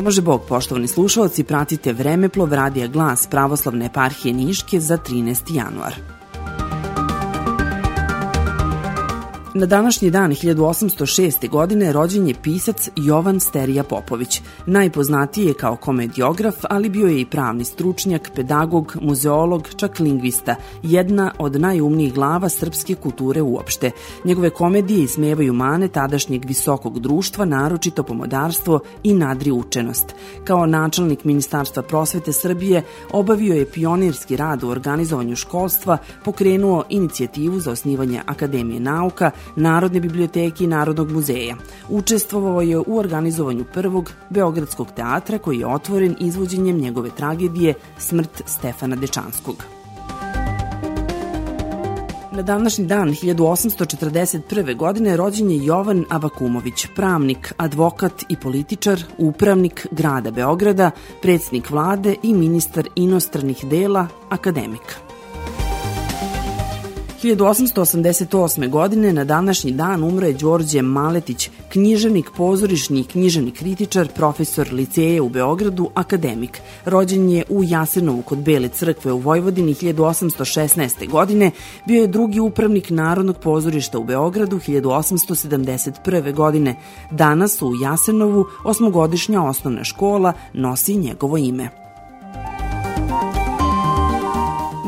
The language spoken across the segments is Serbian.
Pomaže Bog, poštovani slušalci, pratite Vremeplov radija glas Pravoslavne eparhije Niške za 13. januar. Na današnji dan 1806. godine rođen je pisac Jovan Sterija Popović. Najpoznatiji je kao komediograf, ali bio je i pravni stručnjak, pedagog, muzeolog, čak lingvista, jedna od najumnijih glava srpske kulture uopšte. Njegove komedije ismevaju mane tadašnjeg visokog društva, naročito pomodarstvo i nadri učenost. Kao načelnik Ministarstva prosvete Srbije obavio je pionirski rad u organizovanju školstva, pokrenuo inicijativu za osnivanje Akademije nauka, Narodne biblioteke i Narodnog muzeja. Učestvovao je u organizovanju prvog Beogradskog teatra koji je otvoren izvođenjem njegove tragedije Smrt Stefana Dečanskog. Na današnji dan 1841. godine rođen je Jovan Avakumović, pravnik, advokat i političar, upravnik grada Beograda, predsjednik vlade i ministar inostranih dela, akademik. 1888. godine na današnji dan umro je Đorđe Maletić, književnik, pozorišni i književni kritičar, profesor liceje u Beogradu, akademik. Rođen je u Jasenovu kod Bele crkve u Vojvodini 1816. godine, bio je drugi upravnik Narodnog pozorišta u Beogradu 1871. godine. Danas u Jasenovu osmogodišnja osnovna škola nosi njegovo ime.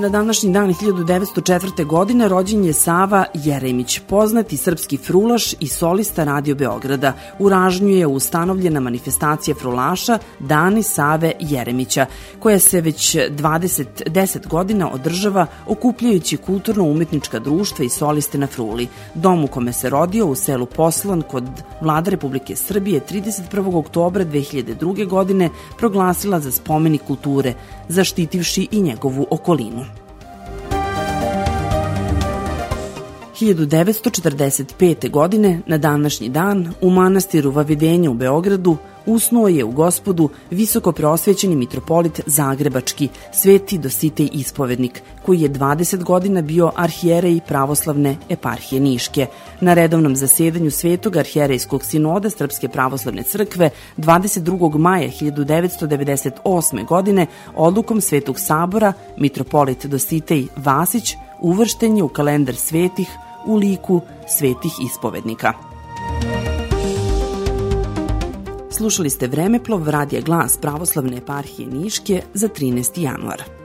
Na današnji dan 1904. godine rođen je Sava Jeremić, poznati srpski frulaš i solista Radio Beograda. U Ražnju je ustanovljena manifestacija frulaša Dani Save Jeremića, koja se već 20, 10 godina održava okupljajući kulturno-umetnička društva i soliste na fruli. Dom u kome se rodio u selu Poslan kod vlada Republike Srbije 31. oktobra 2002. godine proglasila za spomenik kulture, zaštitivši i njegovu okolinu. 1945. godine, na današnji dan, u manastiru Vavidenja u Beogradu, usnuo je u gospodu visoko preosvećeni mitropolit Zagrebački, sveti Dositej ispovednik, koji je 20 godina bio arhijerej pravoslavne eparhije Niške. Na redovnom zasedanju Svetog arhijerejskog sinoda Srpske pravoslavne crkve 22. maja 1998. godine odlukom Svetog sabora mitropolit Dositej Vasić uvršten je u kalendar svetih u liku svetih ispovednika. Slušali ste Vremeplov radija glas pravoslavne eparhije Niške za 13. januar.